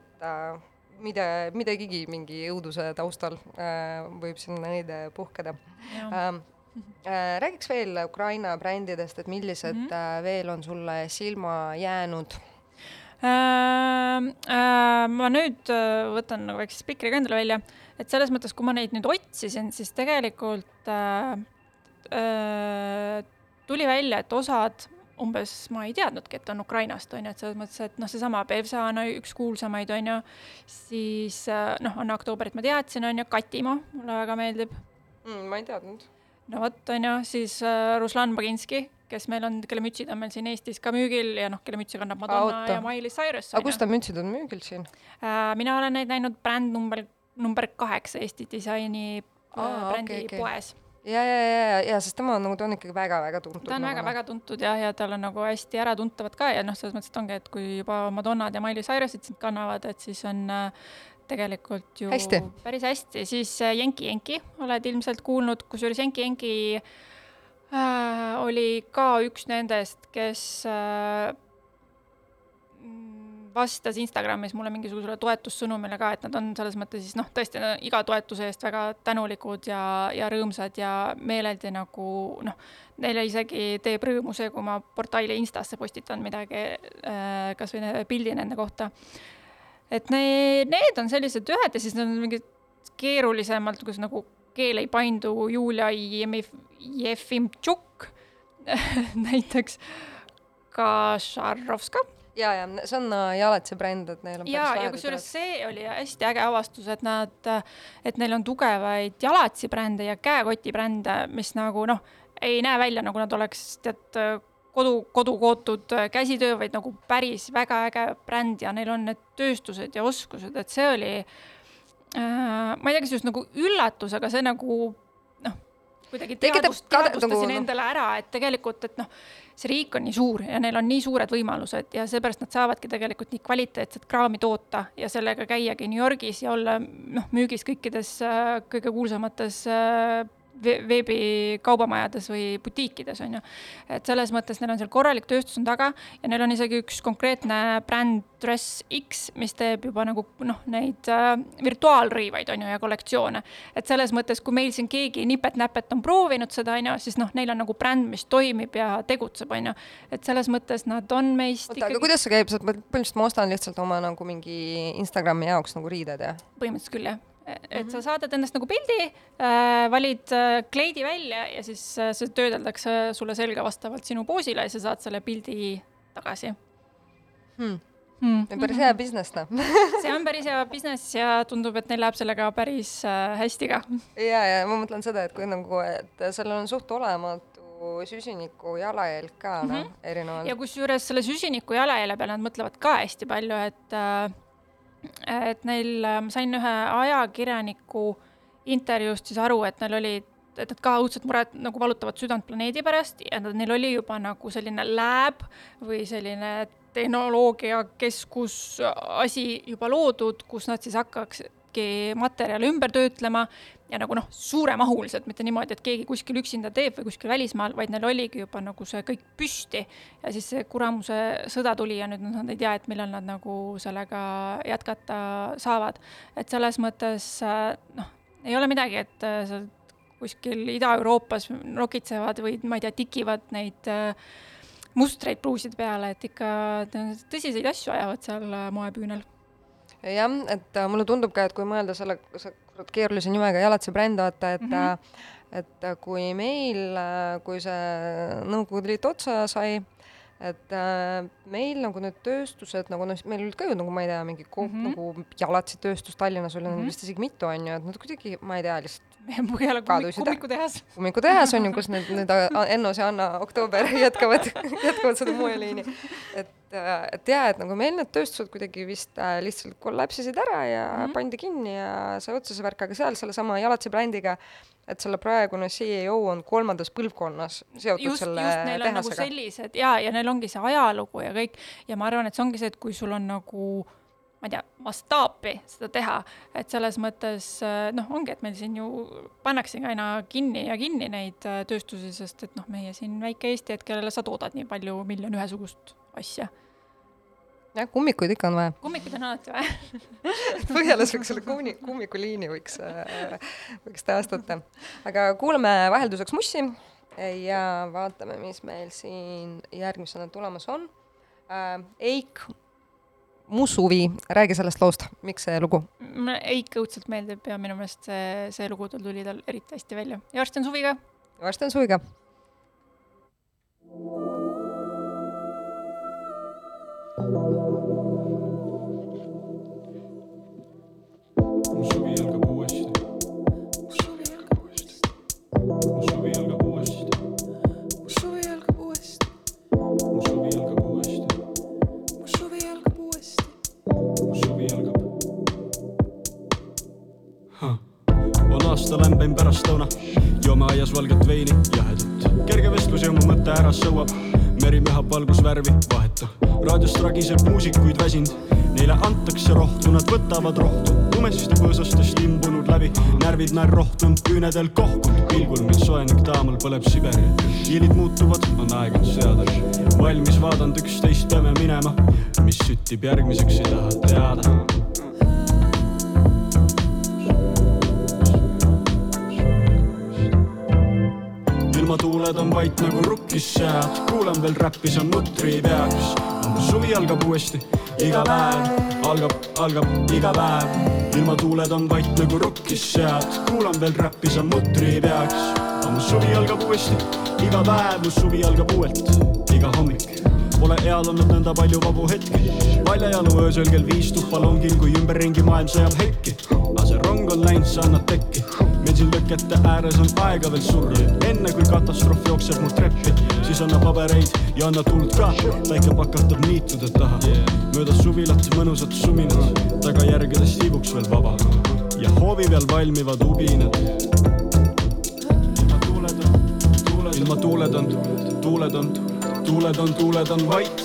et äh, mida, midagigi mingi õuduse taustal äh, võib sinna õide puhkeda ähm, äh, räägiks veel Ukraina brändidest, et millised mm. -hmm. äh, veel on sulle silma jäänud? Äh, äh, ma nüüd äh, võtan nagu väikse spikri ka endale välja, et selles mõttes, kui ma neid nüüd otsisin, siis tegelikult äh, äh, tuli välja, et osad umbes ma ei teadnudki, et on Ukrainast, on ju, et selles mõttes, et noh, seesama Bevsa on üks kuulsamaid, on ju, siis noh, Anna Oktoobrit ma teadsin, on ju, Katimaa mulle väga meeldib, Mm, ma ei teadnud. no vot, on ju, siis Ruslan Baginski, kes meil on, kelle mütsid on meil siin Eestis ka müügil ja noh, kelle mütsi kannab Madonna oota. ja Miley Cyrus. aga kus ta mütsid on müügil siin? Äh, mina olen neid näinud bränd number, number kaheksa Eesti disaini Aa, äh, brändi okei, okei. poes. ja, ja, ja, ja, sest tema on nagu, ta on ikkagi väga-väga tuntud. ta on nagu, väga-väga tuntud jah, ja tal on nagu hästi äratuntavad ka ja noh, selles mõttes, et ongi, et kui juba Madonnad ja Miley Cyrusid sind kannavad, et siis on äh, tegelikult ju Hästi. päris hästi, siis äh, Jenki Jenki oled ilmselt kuulnud, kusjuures Jenki Jenki äh, oli ka üks nendest, kes äh, vastas Instagramis mulle mingisugusele toetussõnumile ka, et nad on selles mõttes siis noh, tõesti no, iga toetuse eest väga tänulikud ja, ja rõõmsad ja meeleldi nagu noh, neile isegi teeb rõõmu see, kui ma portaali Instasse postitan midagi äh, kasvõi pildi nende kohta. et ne, need on sellised ühed ja siis need on mingid keerulisemalt, kus nagu keel ei paindu, Julia Jefimtšuk näiteks, ka Šarovska ja, ja see on äh, Jalatsi bränd, et neil on ja, ja kusjuures see oli hästi äge avastus, et nad, et neil on tugevaid jalatsibrände ja käekotibrände, mis nagu noh, ei näe välja nagu nad oleks tead kodu, kodukootud käsitöö, vaid nagu päris väga äge bränd ja neil on need tööstused ja oskused, et see oli äh, ma ei tea, kas just nagu üllatus, aga see nagu noh, kuidagi teadvust, teadvustasin nagu, noh- endale ära, et tegelikult, et noh, see riik on nii suur ja neil on nii suured võimalused ja seepärast nad saavadki tegelikult nii kvaliteetset kraami toota ja sellega käiagi New Yorgis ja olla noh, müügis kõikides äh, kõige kuulsamates äh, veebikaubamajades või butiikides, on ju. et selles mõttes neil on seal korralik tööstus on taga ja neil on isegi üks konkreetne bränd Dress X, mis teeb juba nagu noh, neid äh, virtuaalriivaid, on ju, ja kollektsioone. et selles mõttes, kui meil siin keegi nipet-näpet on proovinud seda, on ju, siis noh, neil on nagu bränd, mis toimib ja tegutseb, on ju. et selles mõttes nad on meist oota, aga kuidas see käib, sa põhimõtteliselt ma ostan lihtsalt oma nagu mingi Instagrami jaoks nagu riided ja? põhimõtteliselt küll jah, et sa saadad endast nagu pildi äh,, valid äh, kleidi välja ja siis äh, see töödeldakse sulle selga vastavalt sinu poosile ja sa saad selle pildi tagasi Hmm. hmm. päris hea business noh see on päris hea business ja tundub, et neil läheb sellega päris äh, hästi ka. ja, ja ma mõtlen seda, et kui nagu, et sellel on suht olematu süsiniku jalajälg ka noh mm -hmm. erinevalt ja kusjuures selle süsiniku jalajälje peale nad mõtlevad ka hästi palju, et äh, et neil, ma sain ühe ajakirjaniku intervjuust siis aru, et neil oli, et nad ka õudselt muret nagu valutavad südant planeedi pärast ja nad, neil oli juba nagu selline lab või selline tehnoloogiakeskus asi juba loodud, kus nad siis hakkakski materjale ümber töötlema ja nagu noh, suuremahuliselt, mitte niimoodi, et keegi kuskil üksinda teeb või kuskil välismaal, vaid neil oligi juba nagu see kõik püsti. ja siis see kuramuse sõda tuli ja nüüd nad ei tea, et millal nad nagu sellega jätkata saavad. et selles mõttes äh, noh, ei ole midagi, et äh, seal kuskil Ida-Euroopas nokitsevad või ma ei tea, tikivad neid äh, mustreid pruuside peale, et ikka tõsiseid asju ajavad seal moepüünel jah, et äh, mulle tundub ka, et kui mõelda selle, keerulise nimega Jalatse bränd, vaata, et mm. -hmm. et äh, kui meil, kui see Nõukogude Liit otsa sai, et äh, meil nagu need tööstused nagu noh, meil olid ka ju nagu ma ei tea, mingi ko- mm. -hmm. nagu Jalatsi tööstus Tallinnas oli mm. -hmm. vist isegi mitu on ju, et nad kuidagi, ma ei tea, lihtsalt kummikutehas. kummikutehas on ju, kus need, need A- Ennos ja Anna Oktoober jätkavad, jätkavad seda moeliini. et, et jaa, et nagu meil need tööstused kuidagi vist äh, lihtsalt kollapsisid ära ja mm. -hmm. pandi kinni ja sai otsa see värk, aga seal sellesama Jalatsi brändiga, et selle praegune CEO on kolmandas põlvkonnas seotud just, selle just neil nagu tehasega. sellised ja, ja neil ongi see ajalugu ja kõik ja ma arvan, et see ongi see, et kui sul on nagu ma ei tea, mastaapi seda teha, et selles mõttes äh, noh, ongi, et meil siin ju pannaksegi aina kinni ja kinni neid äh, tööstusi, sest et noh, meie siin väike Eesti, et kellele sa toodad nii palju miljon ühesugust asja. Jah, kummikuid ikka on vaja. kummikuid on alati vaja Põhjalas võiks selle kummi, kummikuliini võiks, võiks taastada. aga kuulame vahelduseks Mussi ja vaatame, mis meil siin järgmisena tulemas on. Eik mu suvi, räägi sellest loost, miks see lugu? mulle Eik õudselt meeldib ja minu meelest see, see lugu tal tuli tal eriti hästi välja ja varsti on suvi ka. varsti on suvi ka. mu lämbeim pärastlõuna, joome aias valget veini, jahedut. kerge vestlus ja mu mõte ära sõuab, meri mühab valgusvärvi, vahetu. raadiost ragiseb muusikuid väsinud, neile antakse rohtu, nad võtavad rohtu. tumesiste põõsastest imbunud läbi, närvid näer rohtunud, küünedel kohkunud, pilgul mil soojenik taamal põleb Siberi. hiilid muutuvad, on aeg end seada. valmis vaadanud üksteist, peame minema, mis süttib järgmiseks, ei taha teada ilmatuuled on vait nagu rukkis sead, kuulan veel räppi, see on mutri peaks. suvi algab uuesti, iga päev algab, algab iga päev. ilmatuuled on vait nagu rukkis sead, kuulan veel räppi, see on mutri peaks. suvi algab uuesti, iga päev, mu suvi algab uuelt, iga hommik. Pole eal olnud nõnda palju vabu hetki, paljajalu öösel kell viis tuppa longin, kui ümberringi maailm sõjab hetki. aga see rong on läinud, sa annad tekki siin lõkete ääres on aega veel surra, enne kui katastroof jookseb mul treppi, siis anna pabereid ja anna tuld ka, päike pakatab niitude taha. Mööda suvilat mõnusad suminad, tagajärgedest tiibuks veel vaba. Ja hoovi peal valmivad ubinad. ilma tuuled on, tuuled, on, tuuled on, tuuled on, vait.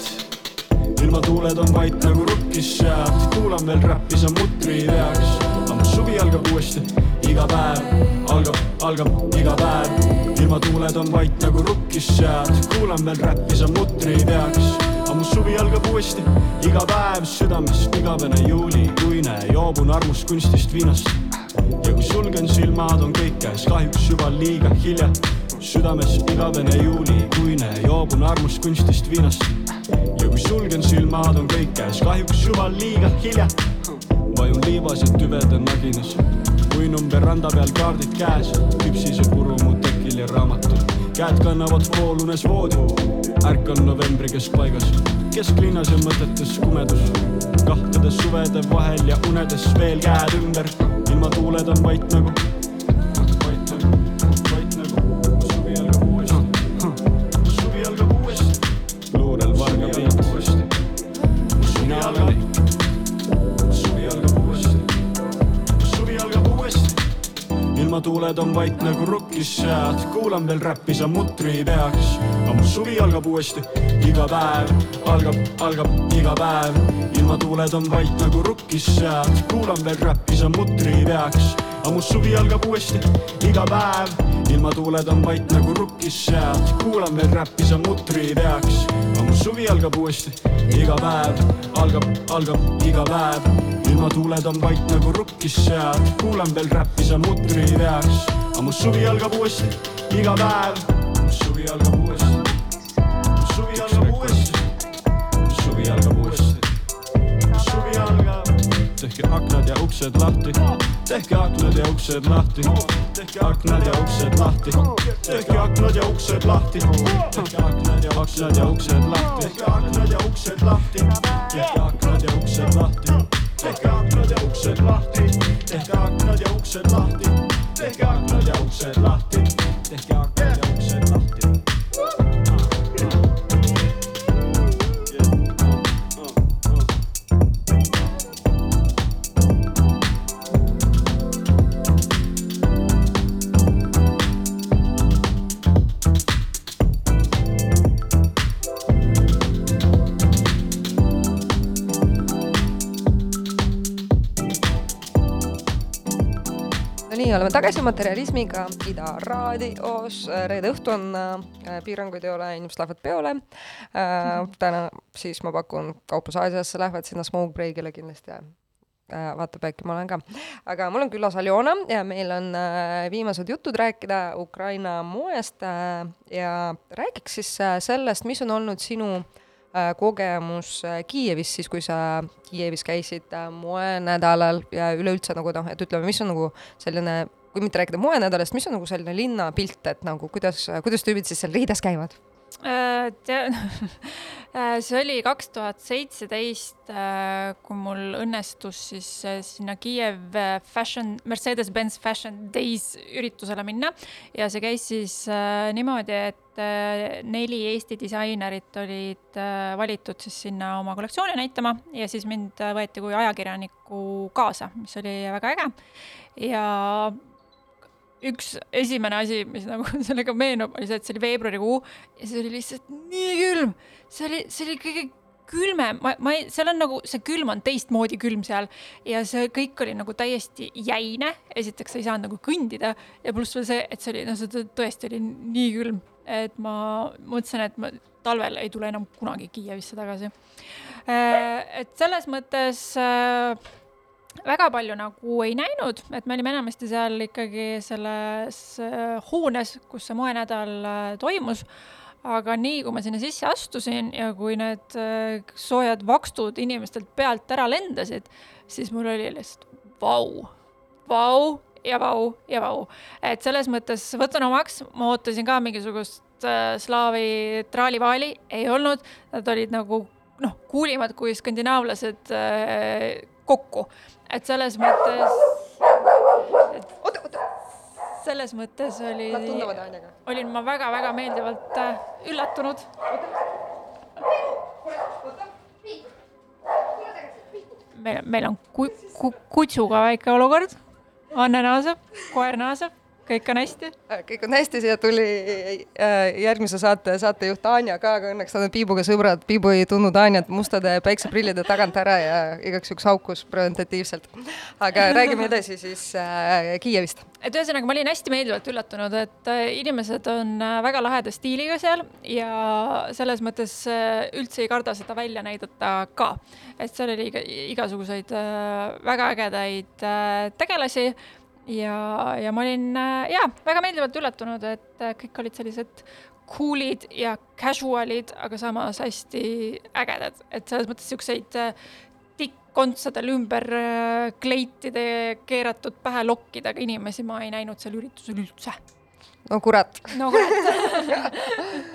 Ilma tuuled on vait nagu rukkis. Sead, kuulan veel räppi, sa mutri ei peaks. aga suvi algab uuesti, iga päev algab, algab iga päev. ilma tuuled on vait nagu rukkis sead, kuulan veel räppi, sa mutri ei peaks. aga mu suvi algab uuesti, iga päev südames igavene juulikuine, joobun armust kunstist viinast. ja kui sulgen silmad, on kõik käes, kahjuks juba liiga hilja. südames igavene juulikuine, joobun armust kunstist viinast ja kui sulgen silmad, on kõik käes, kahjuks juba liiga hilja. vajun liivas ja tüvede naginas, uinun veranda peal kaardid käes, küpsise puru mu tekil ja raamatud. käed kannavad voolunes voodi, ärkan novembri keskpaigas, kesklinnas ja mõtetes kumedus. kahtades suvede vahel ja unedes veel käed ümber, ilma tuuled on vait nagu, ilmatuuled on vait nagu rukkis sead, kuulan veel räppi, sa mutri ei peaks. aga mu suvi algab uuesti, iga päev algab, algab iga päev. ilmatuuled on vait nagu rukkis sead, kuulan veel räppi, sa mutri ei peaks. aga mu suvi algab uuesti, iga päev ilmatuuled on vait nagu rukkis sead, kuulan veel räppi, sa mutri ei peaks. Suvi algab uuesti, iga päev algab, algab iga päev. ilmatuuled on vait nagu rukkis sead, kuulan veel räppi, sa mutri ei peaks. aga mu suvi algab uuesti, iga päev. mu suvi algab uuesti, mu suvi algab uuesti, mu suvi algab uuesti, mu suvi algab. tehke aknad ja uksed lahti, tehke aknad ja uksed lahti, tehke aknad ja uksed lahti, tehke aknad ja uksed lahti, tehke aknad ja aknad ja uksed lahti, tehke aknad ja uksed lahti, tehke aknad ja uksed lahti, tehke aknad ja uksed lahti, tehke aknad ja uksed lahti, tagasi Materialismiga Ida raadios. reede õhtu on äh,, piiranguid ei ole, inimesed lähevad peole äh,. täna siis ma pakun kaupluse Aasiasse lähevad sinna smoke break'ile kindlasti äh, vaatab, äkki ma olen ka. aga mul on külas Aljona ja meil on äh, viimased jutud rääkida Ukraina moest äh, ja räägiks siis äh, sellest, mis on olnud sinu äh, kogemus äh, Kiievis siis, kui sa Kiievis käisid äh, moenädalal ja üleüldse nagu noh, et ütleme, mis on nagu selline, kui mitte rääkida moenädalast, mis on nagu selline linnapilt, et nagu kuidas, kuidas tüübid siis seal riides käivad? Äh, tea- äh, see oli kaks tuhat seitseteist, kui mul õnnestus siis äh, sinna Kiiev äh, Fashion, Mercedes-Benz Fashion Days üritusele minna ja see käis siis äh, niimoodi, et äh, neli Eesti disainerit olid äh, valitud siis sinna oma kollektsiooni näitama ja siis mind äh, võeti kui ajakirjanikku kaasa, mis oli väga äge. ja üks esimene asi, mis nagu sellega meenub, oli see, et see oli veebruarikuu ja see oli lihtsalt nii külm. see oli, see oli kõige külmem, ma, ma ei, seal on nagu, see külm on teistmoodi külm seal ja see kõik oli nagu täiesti jäine. esiteks sa ei saanud nagu kõndida ja pluss veel see, et see oli, no see tõ- tõesti oli nii külm, et ma mõtlesin, et ma talvel ei tule enam kunagi Kiievisse tagasi. et selles mõttes äh, väga palju nagu ei näinud, et me olime enamasti seal ikkagi selles äh, hoones, kus see moenädal äh, toimus. aga nii kui ma sinna sisse astusin ja kui need äh, soojad vakstud inimestelt pealt ära lendasid, siis mul oli lihtsalt vau, vau ja vau ja vau. et selles mõttes võtan omaks, ma ootasin ka mingisugust slaavi traalivaali, ei olnud, nad olid nagu noh, kuulimad kui skandinaavlased kokku et selles mõttes, oota, oota, selles mõttes oli, olin ma väga-väga meeldivalt äh, üllatunud. meil, meil on ku, ku, kutsuga väike olukord. Anne naaseb, koer naaseb, kõik on hästi. Äh, kõik on hästi, siia tuli äh, järgmise saate saatejuht Anja ka, aga õnneks nad on Piibuga sõbrad. Piibu ei tundnud Anjat mustade päikseprillide tagant ära ja igaks juhuks haukus preventatiivselt. aga räägime edasi siis äh, Kiievist. et ühesõnaga, ma olin hästi meeldivalt üllatunud, et äh, inimesed on väga laheda stiiliga seal ja selles mõttes üldse ei karda seda välja näidata ka. et seal oli iga- igasuguseid väga ägedaid tegelasi ja, ja ma olin äh, jaa, väga meeldivalt üllatunud, et äh, kõik olid sellised cool'id ja casual'id, aga samas hästi ägedad, et selles mõttes siukseid äh, tikkkontsadel ümber kleitide keeratud pähe lokkidega inimesi ma ei näinud seal üritusel üldse. no kurat. No kurat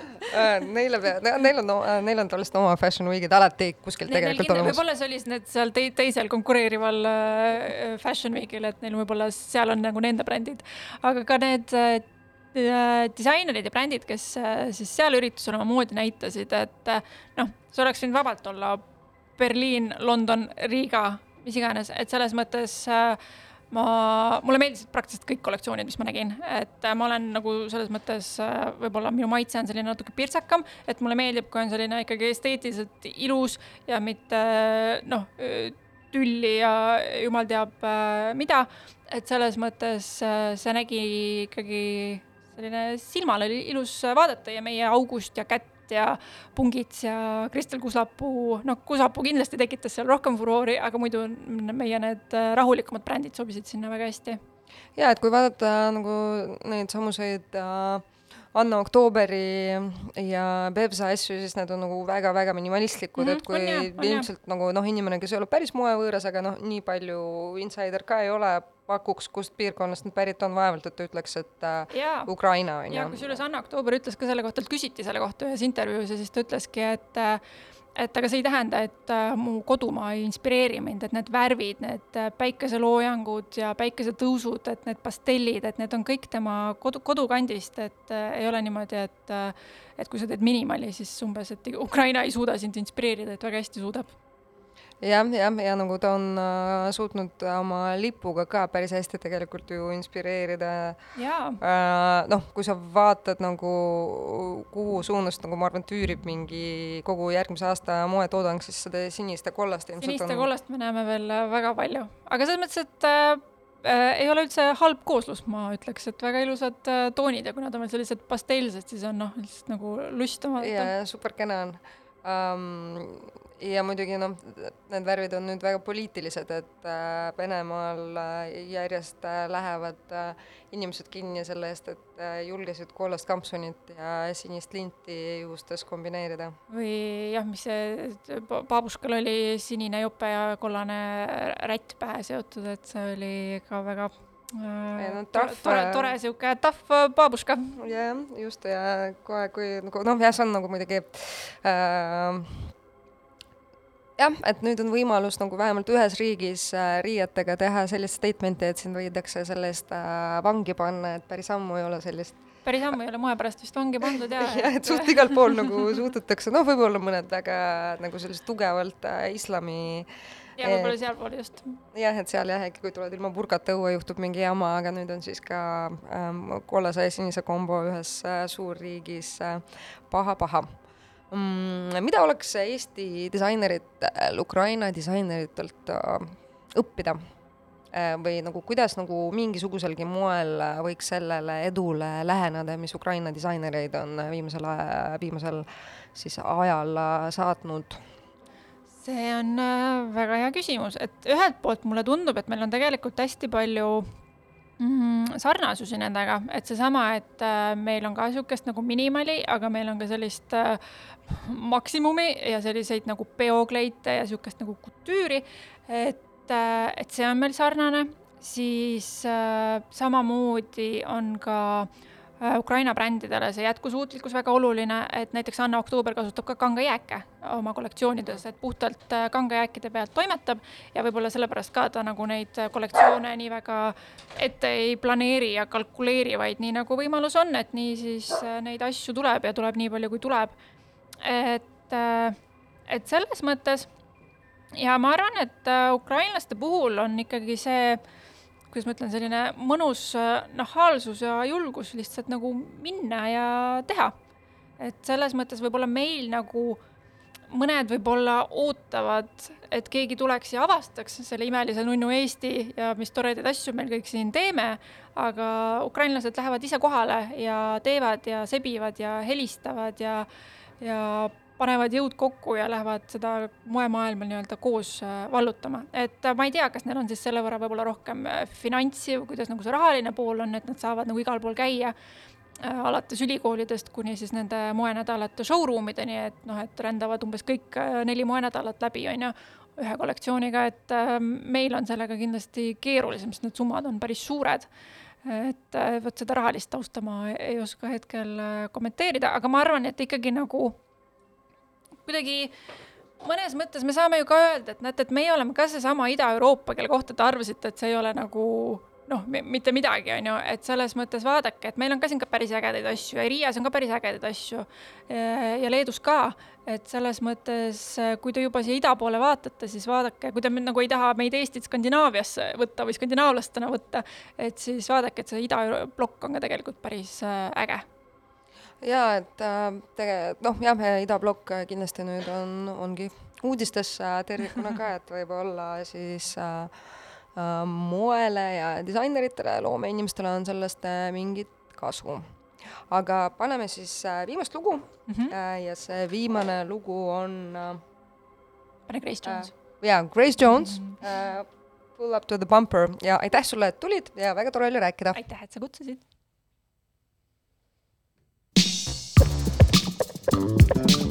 neile pea- ne- neil on, neil on tavaliselt oma fashion week'id alati kuskil Neil- tegelikult olemas. võib-olla see oli siis need seal tei- teisel konkureerival äh, Fashion Weekil, et neil võib-olla seal on nagu nende brändid, aga ka need äh, äh, disainerid ja brändid, kes äh, siis seal üritusel oma moodi näitasid, et äh, noh, see oleks võinud vabalt olla Berliin, London, Riga, mis iganes, et selles mõttes äh, ma, mulle meeldisid praktiliselt kõik kollektsioonid, mis ma nägin, et äh, ma olen nagu selles mõttes äh, võib-olla minu maitse on selline natuke pirtsakam, et mulle meeldib, kui on selline ikkagi esteetiliselt ilus ja mitte noh, tülli ja jumal teab äh, mida. et selles mõttes äh, see nägi ikkagi selline silmale ilus vaadata ja meie August ja Kätt ja Pungits ja Kristel Kuslapuu, noh, Kuslapuu kindlasti tekitas seal rohkem furoori, aga muidu meie need äh, rahulikumad brändid sobisid sinna väga hästi. ja et kui vaadata nagu neid samuseid äh, Anna Oktooberi ja Bebsa asju, siis need on nagu väga-väga minimalistlikud mm, Mhm, -hmm, et kui on jah, on jah. ilmselt nagu noh, inimene, kes ei ole päris moevõõras, aga noh, nii palju insider ka ei ole, pakuks, kust piirkonnast nad pärit on, vaevalt et ta ütleks, et äh, jaa Ukraina on ja ju. kusjuures Anna Oktoober ütles ka selle kohta, et küsiti selle kohta ühes intervjuus ja siis ta ütleski, et äh, et aga see ei tähenda, et äh, mu kodumaa ei inspireeri mind, et need värvid, need äh, päikeseloojangud ja päikesetõusud, et need pastellid, et need on kõik tema kodu, kodukandist, et äh, ei ole niimoodi, et äh, et kui sa teed minimali, siis umbes, et Ukraina ei suuda sind inspireerida, et väga hästi suudab. Jah, jah, ja nagu ta on äh, suutnud oma lipuga ka päris hästi tegelikult ju inspireerida. Jaa, äh, noh, kui sa vaatad nagu kuhu suunast nagu ma arvan, tüürib mingi kogu järgmise aasta moetoodang, siis seda sinist ja kollast ilmselt sinist ja on kollast me näeme veel äh, väga palju, aga selles mõttes, et äh, äh, ei ole üldse halb kooslus, ma ütleks, et väga ilusad äh, toonid ja kui nad on veel sellised pasteelsed, siis on noh, lihtsalt nagu lustama ja, ja super kena on. Um,. Ja muidugi noh, need värvid on nüüd väga poliitilised, et äh, Venemaal äh, järjest äh, lähevad äh, inimesed kinni selle eest, et julgesid kollast kampsunit ja sinist linti juustes kombineerida. või jah, mis see pa- Babuškal oli sinine jope ja kollane rätt pähe seotud, et see oli ka väga Ei no tore tore tore sihuke tough Babuška. jah, just ja kohe, kui nagu noh, jah, see on nagu muidugi äh, jah, et nüüd on võimalus nagu vähemalt ühes riigis äh, riietega teha sellist statement'i, et sind võidakse selle eest äh, vangi panna, et päris ammu ei ole sellist päris ammu ei ole moe pärast vist vangi pandud ja jah, et suht igal pool nagu suhtutakse, noh, võib-olla mõned väga nagu sellist tugevalt äh, islami ja võib-olla sealpool just. jah, et seal jah, äkki kui tuled ilma purgata õue, juhtub mingi jama, aga nüüd on siis ka ähm, kollase ja sinise kombo ühes äh, suurriigis äh, paha-paha mm,. Mida oleks Eesti disainerit, Ukraina disaineritelt äh, õppida? Äh, või nagu kuidas nagu mingisuguselgi moel äh, võiks sellele edule läheneda, mis Ukraina disainereid on äh, viimasel, viimasel siis ajal äh, saatnud? See on äh, väga hea küsimus, et ühelt poolt mulle tundub, et meil on tegelikult hästi palju mm, sarnasusi nendega, et seesama, et äh, meil on ka niisugust nagu minimali, aga meil on ka sellist äh, maksimumi ja selliseid nagu peokleite ja niisugust nagu kultuuri, et äh,, et see on meil sarnane, siis äh, samamoodi on ka äh, Ukraina brändidele see jätkusuutlikkus väga oluline, et näiteks Anna Oktoober kasutab ka kangajääke oma kollektsioonides, et puhtalt äh, kangajääkide pealt toimetab ja võib-olla sellepärast ka ta nagu neid äh, kollektsioone nii väga ette ei planeeri ja kalkuleeri, vaid nii nagu võimalus on, et nii siis äh, neid asju tuleb ja tuleb nii palju, kui tuleb. et, et selles mõttes ja ma arvan, et äh, ukrainlaste puhul on ikkagi see kuidas ma ütlen, selline mõnus äh, nahaalsus ja julgus lihtsalt nagu minna ja teha. et selles mõttes võib-olla meil nagu mõned võib-olla ootavad, et keegi tuleks ja avastaks selle imelise nunnu Eesti ja mis toredaid asju meil kõik siin teeme, aga ukrainlased lähevad ise kohale ja teevad ja sebivad ja helistavad ja, ja panevad jõud kokku ja lähevad seda moemaailma nii-öelda koos äh, vallutama. et äh, ma ei tea, kas neil on siis selle võrra võib-olla rohkem äh, finantsi või kuidas nagu see rahaline pool on, et nad saavad nagu igal pool käia alates ülikoolidest kuni siis nende moenädalate showroom ideni, et noh, et rändavad umbes kõik neli moenädalat läbi, on ju, ühe kollektsiooniga, et meil on sellega kindlasti keerulisem, sest need summad on päris suured. et vot seda rahalist tausta ma ei oska hetkel kommenteerida, aga ma arvan, et ikkagi nagu kuidagi mõnes mõttes me saame ju ka öelda, et näete, et meie oleme ka seesama Ida-Euroopa, kelle kohta te arvasite, et see ei ole nagu noh, mitte midagi, on ju, et selles mõttes vaadake, et meil on ka siin ka päris ägedaid asju ja Riias on ka päris ägedaid asju ja Leedus ka, et selles mõttes, kui te juba siia ida poole vaatate, siis vaadake, kui te nagu ei taha meid Eestit Skandinaaviasse võtta või skandinaavlastena võtta, et siis vaadake, et see idablokk on ka tegelikult päris äh, äge jaa, et äh, tege-, noh jah, idablokk äh, kindlasti nüüd on, ongi uudistes äh, tervikuna ka, et võib-olla siis äh, äh, moele ja disaineritele, loomeinimestele on sellest äh, mingit kasu. aga paneme siis äh, viimast lugu mm. -hmm. äh, ja see viimane lugu on äh, pane Grace Jones. jaa, Grace Jones äh,, Pull up to the bumper ja aitäh sulle, et tulid ja väga tore oli rääkida. aitäh, et sa kutsusid. えっ?